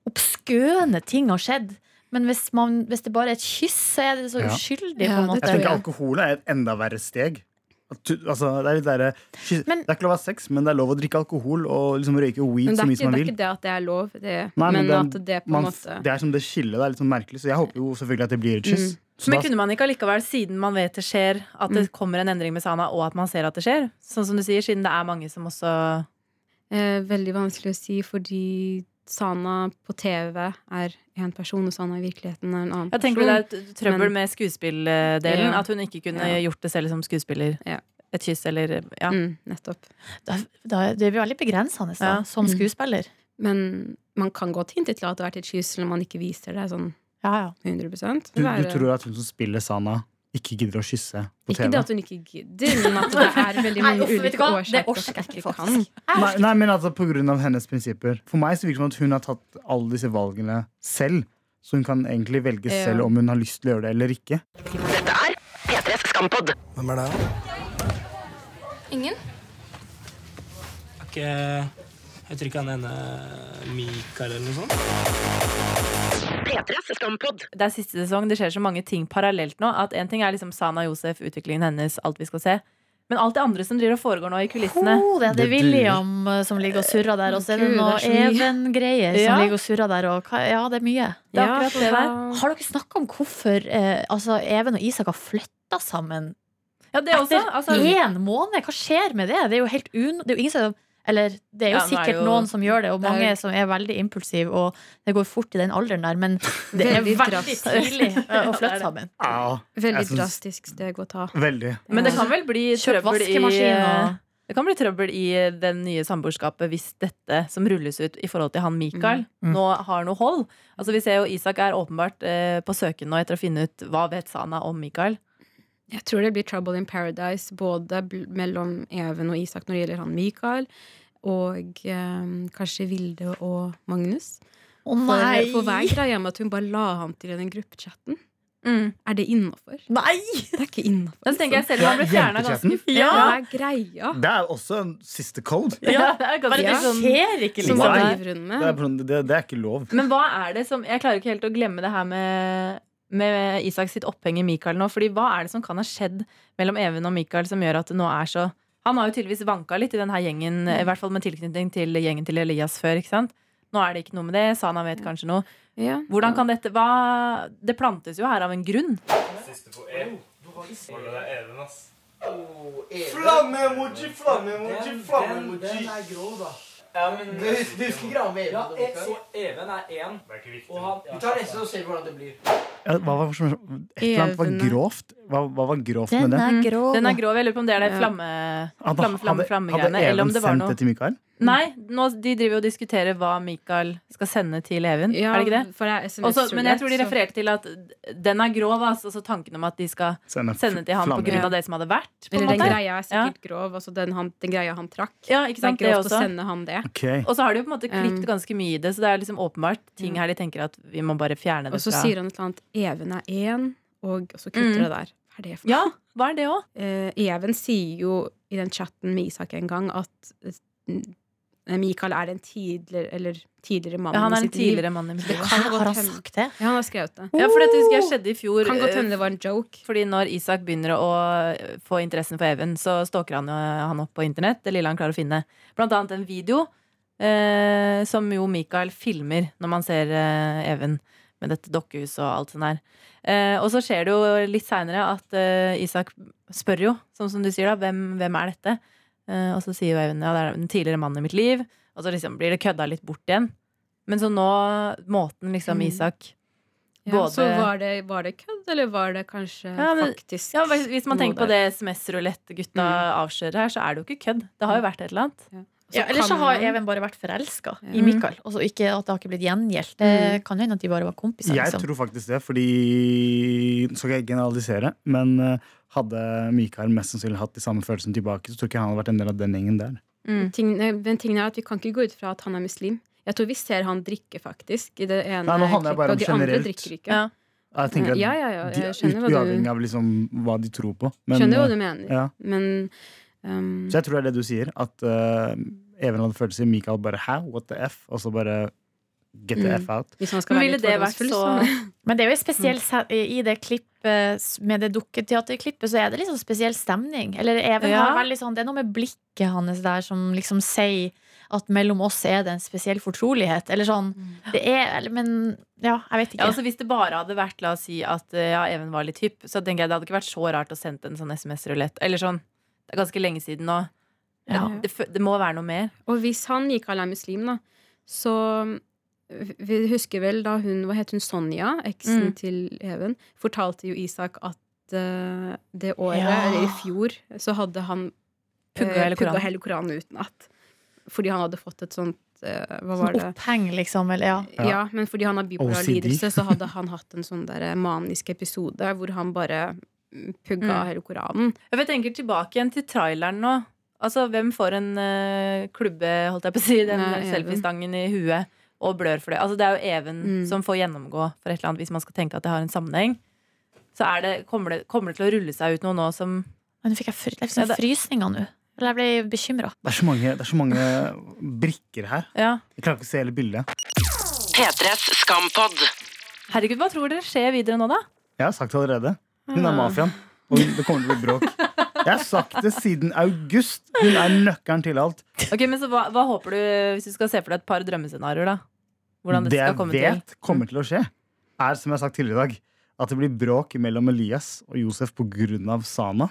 [SPEAKER 2] obskøne ting har skjedd. Men hvis, man, hvis det bare er et kyss, så er det så
[SPEAKER 3] Ja.
[SPEAKER 2] uskyldig.
[SPEAKER 4] Ja,
[SPEAKER 2] på en måte.
[SPEAKER 3] Jeg tenker alkohol er et enda verre steg. Altså, det, er litt derre-
[SPEAKER 2] Men-
[SPEAKER 3] det er ikke lov å ha sex, men det er lov å drikke alkohol og liksom røyke weed så mye som man vil.
[SPEAKER 4] det er ikke det at det er lov, det,
[SPEAKER 3] Nei,
[SPEAKER 4] men,
[SPEAKER 3] men
[SPEAKER 4] at det på en
[SPEAKER 3] Man,
[SPEAKER 4] måte
[SPEAKER 3] det er som det skillet. Det er litt sånn merkelig, så jeg håper jo selvfølgelig at det blir et kyss.
[SPEAKER 4] Mm.
[SPEAKER 3] Så
[SPEAKER 5] Men
[SPEAKER 3] da-
[SPEAKER 5] kunne man ikke allikevel, siden man vet det skjer, at det kommer en endring med Sana, og at man ser at det skjer? Sånn som du sier, siden det er mange som også
[SPEAKER 4] eh, Veldig vanskelig å si, fordi Sana på TV er en person, og Sana i virkeligheten er en annen
[SPEAKER 5] Jeg tenker
[SPEAKER 4] person.
[SPEAKER 5] det er et trøbbel
[SPEAKER 4] Men-
[SPEAKER 5] med skuespilldelen.
[SPEAKER 4] Ja.
[SPEAKER 5] At hun ikke kunne
[SPEAKER 4] Ja.
[SPEAKER 5] gjort det selv som skuespiller.
[SPEAKER 4] Ja.
[SPEAKER 5] Et kyss eller Ja.
[SPEAKER 4] Mm, nettopp.
[SPEAKER 2] Da, da, det blir veldig begrensende da,
[SPEAKER 5] Ja.
[SPEAKER 2] som
[SPEAKER 4] Mm.
[SPEAKER 2] skuespiller.
[SPEAKER 4] Men man kan godt hinte til at det har vært et kyss, selv om man ikke viser det sånn
[SPEAKER 2] Ja, ja.
[SPEAKER 4] 100
[SPEAKER 3] Du, du tror at hun som spiller Sana, ikke gidder å kysse på
[SPEAKER 4] Ikke
[SPEAKER 3] TV?
[SPEAKER 4] det at hun ikke gidder, men at det er [laughs] veldig mange
[SPEAKER 2] nei,
[SPEAKER 4] ulike årsaker.
[SPEAKER 2] Det
[SPEAKER 4] at
[SPEAKER 2] jeg ikke,
[SPEAKER 4] ikke
[SPEAKER 2] faktisk.
[SPEAKER 3] Nei, nei, men altså på grunn av hennes prinsipper. For meg så virker det som at hun har tatt alle disse valgene selv. Så hun kan egentlig velge
[SPEAKER 4] Ja.
[SPEAKER 3] selv om hun har lyst til å gjøre det eller ikke.
[SPEAKER 1] Dette er P3s Skampod.
[SPEAKER 7] Hvem er det.
[SPEAKER 6] Ingen?
[SPEAKER 7] Er ikke tror ikke han ene Mikael eller noe sånt?
[SPEAKER 1] P3s Skampod.
[SPEAKER 5] Det er siste sesong, det skjer så mange ting parallelt nå. At En ting er liksom Sana Josef, utviklingen hennes, alt vi skal se. Men alt det andre som driver og foregår nå i kulissene.
[SPEAKER 2] Oh, det er det
[SPEAKER 3] Det.
[SPEAKER 2] William eh, som ligger og surrer der, og så er det noe
[SPEAKER 4] er.
[SPEAKER 2] Even-greier
[SPEAKER 5] Ja.
[SPEAKER 2] som ligger og surrer der. Og, ja, det er mye.
[SPEAKER 5] Det er ja, det der.
[SPEAKER 2] Har dere snakka om hvorfor eh, altså, Even og Isak har flytta sammen
[SPEAKER 5] Ja, det også.
[SPEAKER 2] etter
[SPEAKER 5] Altså,
[SPEAKER 2] én måned? Hva skjer med det? Det er jo helt un... Det er jo ingen som eller det er jo
[SPEAKER 5] Ja, sikkert er jo-
[SPEAKER 2] noen som gjør det, og
[SPEAKER 4] det er-
[SPEAKER 2] mange som er veldig impulsive, og det går fort i den alderen der, men [laughs] det er
[SPEAKER 4] Veldig
[SPEAKER 2] veldig tidlig [laughs] å flytte sammen.
[SPEAKER 3] Ja,
[SPEAKER 4] Veldig
[SPEAKER 3] synes,
[SPEAKER 4] drastisk steg å ta.
[SPEAKER 3] Veldig.
[SPEAKER 5] men det kan vel bli trøbbel i det kan bli trøbbel i det nye samboerskapet hvis dette som rulles ut i forhold til han Mikael,
[SPEAKER 3] Mm.
[SPEAKER 5] nå har noe hold. Altså Vi ser jo Isak er åpenbart eh, på søken nå etter å finne ut hva vet Sana om Mikael.
[SPEAKER 4] Jeg tror det blir trouble in paradise både mellom Even og Isak når det gjelder han Mikael, og eh, kanskje Vilde og Magnus.
[SPEAKER 2] Å
[SPEAKER 4] oh,
[SPEAKER 2] nei!
[SPEAKER 4] for for hver greie med at hun bare la han til i den gruppechatten?
[SPEAKER 5] Mm.
[SPEAKER 4] Er det innafor?
[SPEAKER 2] Nei!
[SPEAKER 4] Det er ikke innafor.
[SPEAKER 5] Så tenker jeg selv
[SPEAKER 3] Ja,
[SPEAKER 5] fjerna ganske
[SPEAKER 3] jentechatten.
[SPEAKER 4] Ja,
[SPEAKER 5] Ja.
[SPEAKER 4] er?
[SPEAKER 3] Det er også en siste code.
[SPEAKER 5] Ja, det er ganske
[SPEAKER 2] det
[SPEAKER 5] sånn
[SPEAKER 2] skjer ikke,
[SPEAKER 3] Nei.
[SPEAKER 2] liksom.
[SPEAKER 3] Det er, det, det er ikke lov.
[SPEAKER 5] Men hva er det som Jeg klarer ikke helt å glemme det her med, med Isak sitt oppheng i Mikael nå. Fordi hva er det som kan ha skjedd mellom Even og Mikael som gjør at det nå er så Han har jo tydeligvis vanka litt i denne gjengen, i hvert fall med tilknytning til gjengen til Elias før. ikke sant? Nå er det ikke noe med det. Sana vet kanskje noe.
[SPEAKER 4] Ja.
[SPEAKER 5] Hvordan kan dette hva, Det plantes jo her av en grunn. Siste på E.
[SPEAKER 10] Oh, Flamme-emoji, flamme-emoji, flamme-emoji.
[SPEAKER 7] Den er grå, da.
[SPEAKER 10] Ja, men du du husker Grave Even?
[SPEAKER 7] Ja,
[SPEAKER 10] da,
[SPEAKER 7] e- så Even er én. Og han
[SPEAKER 10] Vi tar neste og ser hvordan det blir.
[SPEAKER 3] Ja, hva var, et eller annet var grovt? Hva, hva var grovt med
[SPEAKER 2] Den
[SPEAKER 3] det?
[SPEAKER 2] er grov.
[SPEAKER 5] Den er grov. Jeg lurer på om det er det
[SPEAKER 4] Ja.
[SPEAKER 5] flamme,
[SPEAKER 3] Hadde,
[SPEAKER 5] flamme, flamme,
[SPEAKER 3] hadde, hadde Even sendt
[SPEAKER 5] noe
[SPEAKER 3] det til Mikael?
[SPEAKER 5] Nei, nå, de driver jo og diskuterer hva Mikael skal sende til Even.
[SPEAKER 4] Ja,
[SPEAKER 5] er det ikke det?
[SPEAKER 4] For det
[SPEAKER 5] Også, men jeg tror de
[SPEAKER 4] så-
[SPEAKER 5] refererte til at den er grov. Altså, tanken om at de skal
[SPEAKER 3] Sende,
[SPEAKER 5] sende til ham pga. det som hadde vært.
[SPEAKER 4] Eller den
[SPEAKER 5] måte.
[SPEAKER 4] greia er sikkert grov. Altså den, han, den greia han trakk.
[SPEAKER 5] Ja, ikke
[SPEAKER 4] Det er
[SPEAKER 5] sant? Det
[SPEAKER 4] grovt å
[SPEAKER 5] også.
[SPEAKER 4] sende han det.
[SPEAKER 3] Okay.
[SPEAKER 5] Og så har de jo på en måte klippet
[SPEAKER 4] Um,
[SPEAKER 5] ganske mye i det, så det er liksom åpenbart ting her de tenker at vi må bare fjerne det fra Og
[SPEAKER 4] så
[SPEAKER 5] fra.
[SPEAKER 4] sier han et eller annet 'Even er én', og så kutter
[SPEAKER 5] Mm.
[SPEAKER 4] det der. Hva er det for
[SPEAKER 5] Ja, hva er det òg?
[SPEAKER 4] Eh, Even sier jo i den chatten med Isak en gang at eh, Mikael er en tidligere Eller tidligere mann
[SPEAKER 5] Ja, han er en
[SPEAKER 4] sitt liv.
[SPEAKER 5] tidligere mann i mitt liv.
[SPEAKER 4] kan
[SPEAKER 2] har han sagt det?
[SPEAKER 4] Ja, han har skrevet det.
[SPEAKER 5] Ja, for dette husker jeg skjedde i fjor.
[SPEAKER 4] Kan godt
[SPEAKER 5] eh,
[SPEAKER 4] hende det var en joke.
[SPEAKER 5] Fordi når Isak begynner å få interessen for Even, så stalker han han opp på internett. Det lille han klarer å finne. Blant annet en video eh, som jo Mikael filmer når man ser eh, Even med dette dokkehuset og alt sånt der. Eh, og så skjer det jo litt seinere at eh, Isak spør jo, som, som du sier, da, hvem, hvem er dette? Eh, og så sier Even ja, det er den tidligere mannen i mitt liv. Og så liksom blir det kødda litt bort igjen. Men så nå, måten liksom
[SPEAKER 4] Mm.
[SPEAKER 5] Isak
[SPEAKER 4] Ja,
[SPEAKER 5] Både-
[SPEAKER 4] Så var det, var det kødd, eller var det kanskje
[SPEAKER 5] Ja, men-
[SPEAKER 4] faktisk
[SPEAKER 5] Ja, hvis man tenker på det SMS-rulett-gutta avslører her, så er det jo ikke kødd. Det har jo vært et eller annet.
[SPEAKER 4] Så
[SPEAKER 2] Ja, Eller så har Even bare vært forelska
[SPEAKER 4] Ja.
[SPEAKER 2] i Mikael. Og så ikke at det har ikke blitt gjengjeldt. Det
[SPEAKER 4] Mm.
[SPEAKER 2] kan jo hende at de bare var kompiser.
[SPEAKER 3] Jeg
[SPEAKER 2] Liksom.
[SPEAKER 3] tror faktisk det, fordi Så skal jeg generalisere, men eh, hadde Mikael mest sannsynlig hatt de samme følelsene tilbake, så tror ikke han hadde vært en del av den gjengen der.
[SPEAKER 5] Mm.
[SPEAKER 4] Ting, men tingen er at Vi kan ikke gå ut fra at han er muslim. Jeg tror vi ser han drikke, faktisk. I det ene
[SPEAKER 3] Nei, nå handler jeg bare om
[SPEAKER 4] de
[SPEAKER 3] generelt.
[SPEAKER 5] Ja.
[SPEAKER 3] Jeg tenker at
[SPEAKER 4] Ja, ja, ja, jeg du-
[SPEAKER 3] Uavhengig av liksom hva de tror på. Men,
[SPEAKER 4] Skjønner hva
[SPEAKER 3] eh,
[SPEAKER 4] du mener.
[SPEAKER 3] ja.
[SPEAKER 4] Men um,
[SPEAKER 3] Så jeg tror det er det du sier, at uh, Even hadde følelser. Mikael bare 'hæ, what the f?' Og så bare get the
[SPEAKER 4] Mm.
[SPEAKER 3] f out.
[SPEAKER 4] hvis man skal
[SPEAKER 5] Men
[SPEAKER 4] være litt
[SPEAKER 5] det så
[SPEAKER 4] så [laughs]
[SPEAKER 2] Men det er jo spesielt se- i det klippet med det dukketeaterklippet, så er det sånn spesiell stemning. Eller Even
[SPEAKER 5] Ja.
[SPEAKER 2] har veldig sånn Det er noe med blikket hans der som liksom sier at mellom oss er det en spesiell fortrolighet. Eller sånn. Det er eller, Men ja, jeg vet ikke.
[SPEAKER 5] Ja, altså Hvis det bare hadde vært la oss si at eh, ja, Even var litt hypp, så tenker jeg det hadde ikke vært så rart å sende en sånn SMS-rulett. Eller sånn. Det er ganske lenge siden nå.
[SPEAKER 2] Ja.
[SPEAKER 5] Det, det må være noe mer.
[SPEAKER 4] Og hvis han Mikael er muslim, da, så Vi husker vel da hun Hva het hun? Sonja, eksen
[SPEAKER 5] Mm.
[SPEAKER 4] til Even, fortalte jo Isak at uh, det året,
[SPEAKER 2] Ja.
[SPEAKER 4] eller i fjor, så hadde han
[SPEAKER 5] Pugga
[SPEAKER 4] eh,
[SPEAKER 5] hele
[SPEAKER 4] pugga
[SPEAKER 5] Koranen.
[SPEAKER 4] hele Koranen utenat. Fordi han hadde fått et sånt uh, Hva var det?
[SPEAKER 2] Oppheng, liksom. Eller ja.
[SPEAKER 4] Ja. men fordi han har bipolar lidelse, så hadde han hatt en sånn der manisk episode hvor han bare pugga
[SPEAKER 5] Mm.
[SPEAKER 4] hele Koranen.
[SPEAKER 5] Jeg tenker tilbake igjen til traileren nå. Altså, Hvem får en uh, klubbe, holdt jeg på å si, den selfiestangen i huet og blør for det? Altså, det er jo Even
[SPEAKER 4] Mm.
[SPEAKER 5] som får gjennomgå for et eller annet, hvis man skal tenke at det har en sammenheng. Så er det, kommer, det, kommer det til å rulle seg ut noe nå som
[SPEAKER 2] Men nå fikk jeg fry, liksom
[SPEAKER 5] Ja, det-
[SPEAKER 2] frysninger nå. Eller jeg ble bekymra.
[SPEAKER 3] Det det er så mange brikker her.
[SPEAKER 5] Ja.
[SPEAKER 3] Jeg klarer ikke å se hele bildet.
[SPEAKER 1] P3s Skampod.
[SPEAKER 5] Herregud, hva tror dere skjer videre nå, da?
[SPEAKER 3] Jeg har sagt det allerede. Hun er
[SPEAKER 5] Ah.
[SPEAKER 3] mafiaen. Og det kommer til å bli bråk. Jeg har sagt det siden august. Hun er nøkkelen til alt.
[SPEAKER 5] Ok, men så hva, hva håper du, hvis du skal se for deg et par drømmescenarioer, da? Hvordan
[SPEAKER 3] Det
[SPEAKER 5] skal
[SPEAKER 3] jeg vet
[SPEAKER 5] til?
[SPEAKER 3] kommer til å skje, er som jeg har sagt tidligere i dag, at det blir bråk mellom Elias og Josef pga. Sana.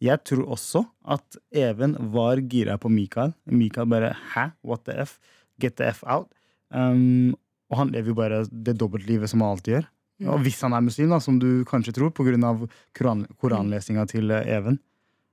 [SPEAKER 3] Jeg tror også at Even var gira på Mikael. Mikael bare 'hæ? What the f? Get the f out'. Um, og han lever jo bare det dobbeltlivet som han alltid gjør.
[SPEAKER 4] Mm.
[SPEAKER 3] Og hvis han er muslim, da, som du kanskje tror, pga. Koran, koranlesinga til eh, Even.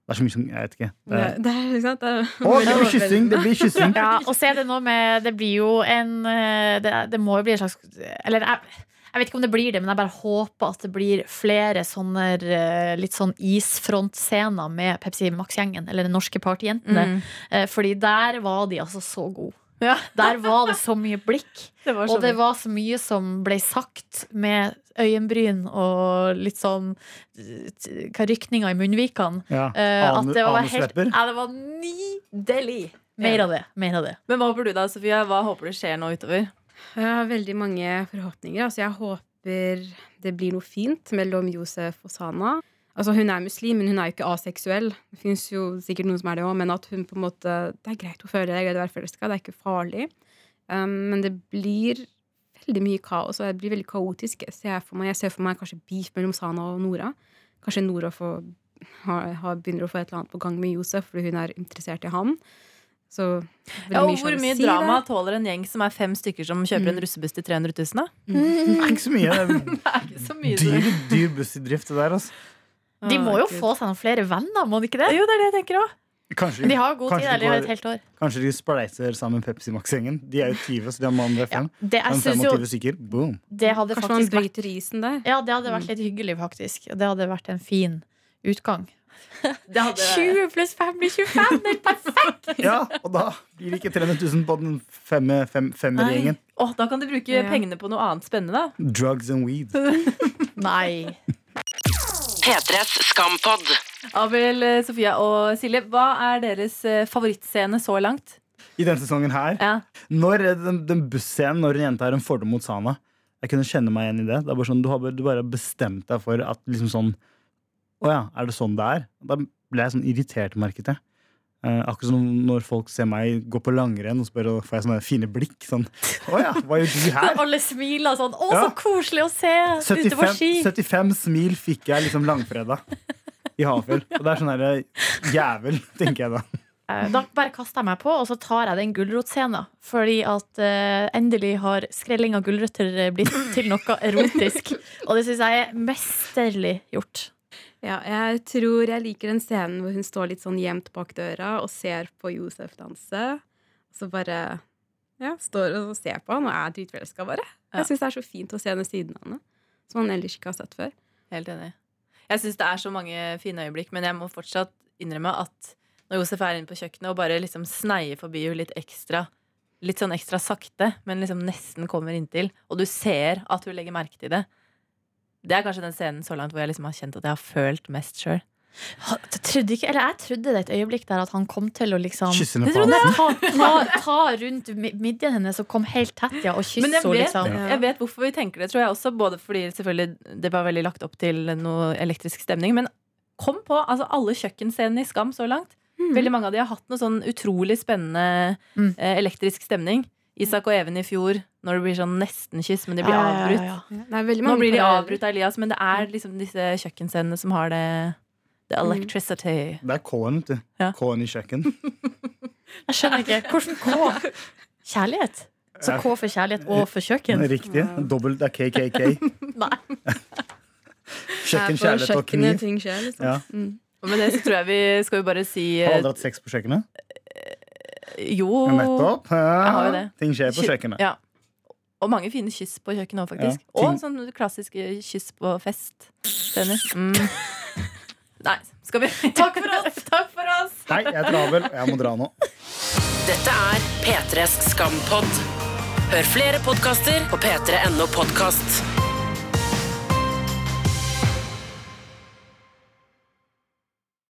[SPEAKER 3] Det er så mye som Jeg vet ikke. Det
[SPEAKER 4] Det,
[SPEAKER 3] er,
[SPEAKER 4] det er ikke sant? Det er,
[SPEAKER 3] det blir kyssing! Det blir kyssing.
[SPEAKER 2] Ja, og så er det nå med Det blir jo en eh, Det, det må jo bli en slags Eller jeg, jeg vet ikke om det blir det, men jeg bare håper at det blir flere sånne eh, litt sånn isfrontscener med Pepsi Max-gjengen, eller de norske partyjentene.
[SPEAKER 5] Mm.
[SPEAKER 2] Fordi der var de altså så gode.
[SPEAKER 5] Ja. [laughs]
[SPEAKER 2] Der var det så mye blikk. [laughs]
[SPEAKER 5] Det så
[SPEAKER 2] Og det var så mye som ble sagt med øyenbryn og litt sånn rykninger i munnvikene.
[SPEAKER 3] Ja.
[SPEAKER 2] Uh, at det var helt. Ja, det var nydelig! Mer av det. Mer av det.
[SPEAKER 5] Men hva håper du da, Sofia? Hva håper du skjer nå utover?
[SPEAKER 4] Jeg har veldig mange forhåpninger. Altså, jeg håper det blir noe fint mellom Josef og Sana. Altså, hun er muslim, men hun er jo ikke aseksuell. Det fins jo sikkert noen som er det òg, men at hun på en måte Det er greit å føle, det er greit å være forelska, det er ikke farlig. Um, men det blir veldig mye kaos, og det blir veldig kaotisk. Jeg ser for meg, jeg ser for meg kanskje beef mellom Sana og Nora. Kanskje Nora får, har, har, begynner å få et eller annet på gang med Josef fordi hun er interessert i han. Så
[SPEAKER 5] Ja, og hvor mye
[SPEAKER 4] si
[SPEAKER 5] drama tåler en gjeng som er fem stykker som kjøper en
[SPEAKER 4] Mm.
[SPEAKER 5] russebuss til 300 000? da?
[SPEAKER 3] Det er ikke så mye. Det [laughs]
[SPEAKER 5] Det er ikke så mye
[SPEAKER 3] dyr, dyr buss i drift, det der. Altså.
[SPEAKER 2] De må jo få seg noen flere venner, må de ikke det?
[SPEAKER 5] Jo, det er det jeg tenker òg.
[SPEAKER 3] Kanskje,
[SPEAKER 2] De har god tid,
[SPEAKER 3] de
[SPEAKER 2] eller de har et helt år.
[SPEAKER 3] Kanskje de spleiser sammen Pepsi Max-gjengen. De er jo 20, så de har mann ved Ja,
[SPEAKER 2] Det, jeg
[SPEAKER 3] Men
[SPEAKER 2] jo
[SPEAKER 3] 25 stykker, boom.
[SPEAKER 2] det hadde
[SPEAKER 4] Kanskje man bryter isen der.
[SPEAKER 2] Ja, det hadde vært litt hyggelig, faktisk. Det hadde vært en fin utgang. [laughs]
[SPEAKER 5] Det hadde
[SPEAKER 2] 20 pluss 5 blir 25! Det er perfekt! [laughs]
[SPEAKER 3] Ja, og da blir det ikke 300 000 på den femme- fem, fem
[SPEAKER 5] Åh, Da kan du bruke
[SPEAKER 4] Ja.
[SPEAKER 5] pengene på noe annet spennende, da.
[SPEAKER 3] Drugs and weed. [laughs]
[SPEAKER 2] Nei.
[SPEAKER 1] P3s Skampod.
[SPEAKER 5] Abel, eh, Sofia og Silje, hva er deres eh, favorittscene så langt?
[SPEAKER 3] I denne sesongen her.
[SPEAKER 5] Ja.
[SPEAKER 3] Når eh, den, den busscenen når en jente har en fordom mot Sana Jeg kunne kjenne meg igjen i det. det er bare sånn, du har bare, du bare bestemt deg for at liksom sånn Å ja, er det sånn det er? Da ble jeg sånn irritert, merket jeg. Eh, akkurat som når folk ser meg gå på langrenn, og bare får jeg sånne fine blikk. Sånn, Å ja, hva gjør du [laughs] her?
[SPEAKER 2] Alle smiler sånn. Å,
[SPEAKER 3] Ja.
[SPEAKER 2] så koselig å se ute på
[SPEAKER 3] 75,
[SPEAKER 2] ski!
[SPEAKER 3] 75 smil fikk jeg liksom langfredag i Hafjell. Og det er sånn herre jævel, tenker jeg da.
[SPEAKER 2] Eh, Da bare kaster jeg meg på, og så tar jeg den gulrotscenen. Fordi at uh, endelig har skrelling av gulrøtter eh, blitt til noe erotisk. Og det syns jeg er mesterlig gjort.
[SPEAKER 4] Ja, jeg tror jeg liker den scenen hvor hun står litt sånn gjemt bak døra og ser på Josef danse. Og Så bare ja, står og ser på han og er dritforelska, bare.
[SPEAKER 5] Ja.
[SPEAKER 4] Jeg syns det er så fint å se den siden av henne. Som man ellers ikke har sett før.
[SPEAKER 5] Helt enig. Jeg syns det er så mange fine øyeblikk, men jeg må fortsatt innrømme at når Josef er inne på kjøkkenet og bare liksom sneier forbi henne litt ekstra, litt sånn ekstra sakte, men liksom nesten kommer inntil, og du ser at hun legger merke til det Det er kanskje den scenen så langt hvor jeg liksom har kjent at jeg har følt mest sjøl.
[SPEAKER 2] Jeg trodde, ikke, eller jeg trodde det et øyeblikk der at han kom til å liksom
[SPEAKER 3] Kysse henne på halsen.
[SPEAKER 2] ta, ta, ta rundt midjen hennes og kom helt tett ja, og kysse henne. Liksom.
[SPEAKER 5] jeg vet hvorfor vi tenker det, tror jeg også. Både fordi selvfølgelig det var veldig lagt opp til noe elektrisk stemning. Men kom på altså alle kjøkkenscenene i Skam så langt. Veldig mange av de har hatt noe sånn utrolig spennende
[SPEAKER 2] Mm.
[SPEAKER 5] eh, elektrisk stemning. Isak og Even i fjor, når det blir sånn nesten-kyss, men de blir
[SPEAKER 2] Ja, ja, ja,
[SPEAKER 5] avbrutt.
[SPEAKER 2] ja.
[SPEAKER 4] Det er
[SPEAKER 5] Nå blir de avbrutt av Elias, men det er liksom disse kjøkkenscenene som har det The electricity.
[SPEAKER 3] Det er K-en, vet du.
[SPEAKER 5] Ja.
[SPEAKER 3] K-en i kjøkken. [laughs]
[SPEAKER 2] Jeg skjønner ikke. Hvordan K? Kjærlighet? Så K for kjærlighet og for kjøkken?
[SPEAKER 3] Riktig. Dobbelt det er KKK. [laughs]
[SPEAKER 2] Nei.
[SPEAKER 3] Kjøkken, kjærlighet og kniv.
[SPEAKER 4] ting skjer, liksom.
[SPEAKER 3] Ja.
[SPEAKER 4] Mm.
[SPEAKER 5] Og med det så tror jeg vi skal jo bare si
[SPEAKER 3] Har
[SPEAKER 5] alle
[SPEAKER 3] aldri hatt sex på kjøkkenet?
[SPEAKER 5] Jo.
[SPEAKER 3] Nettopp.
[SPEAKER 5] Det.
[SPEAKER 3] Ting skjer på
[SPEAKER 5] Kjø-
[SPEAKER 3] kjøkkenet.
[SPEAKER 5] Ja. Og mange fine kyss på kjøkkenet òg, faktisk.
[SPEAKER 3] Ja,
[SPEAKER 5] Og sånn klassisk kyss på fest. Mm. [laughs] Nei, skal vi [laughs] Takk for oss! [laughs] Takk for oss!
[SPEAKER 3] Nei, jeg er travel. Jeg må dra nå.
[SPEAKER 1] Dette er P3s Skampod. Hør flere podkaster på p3.no podkast.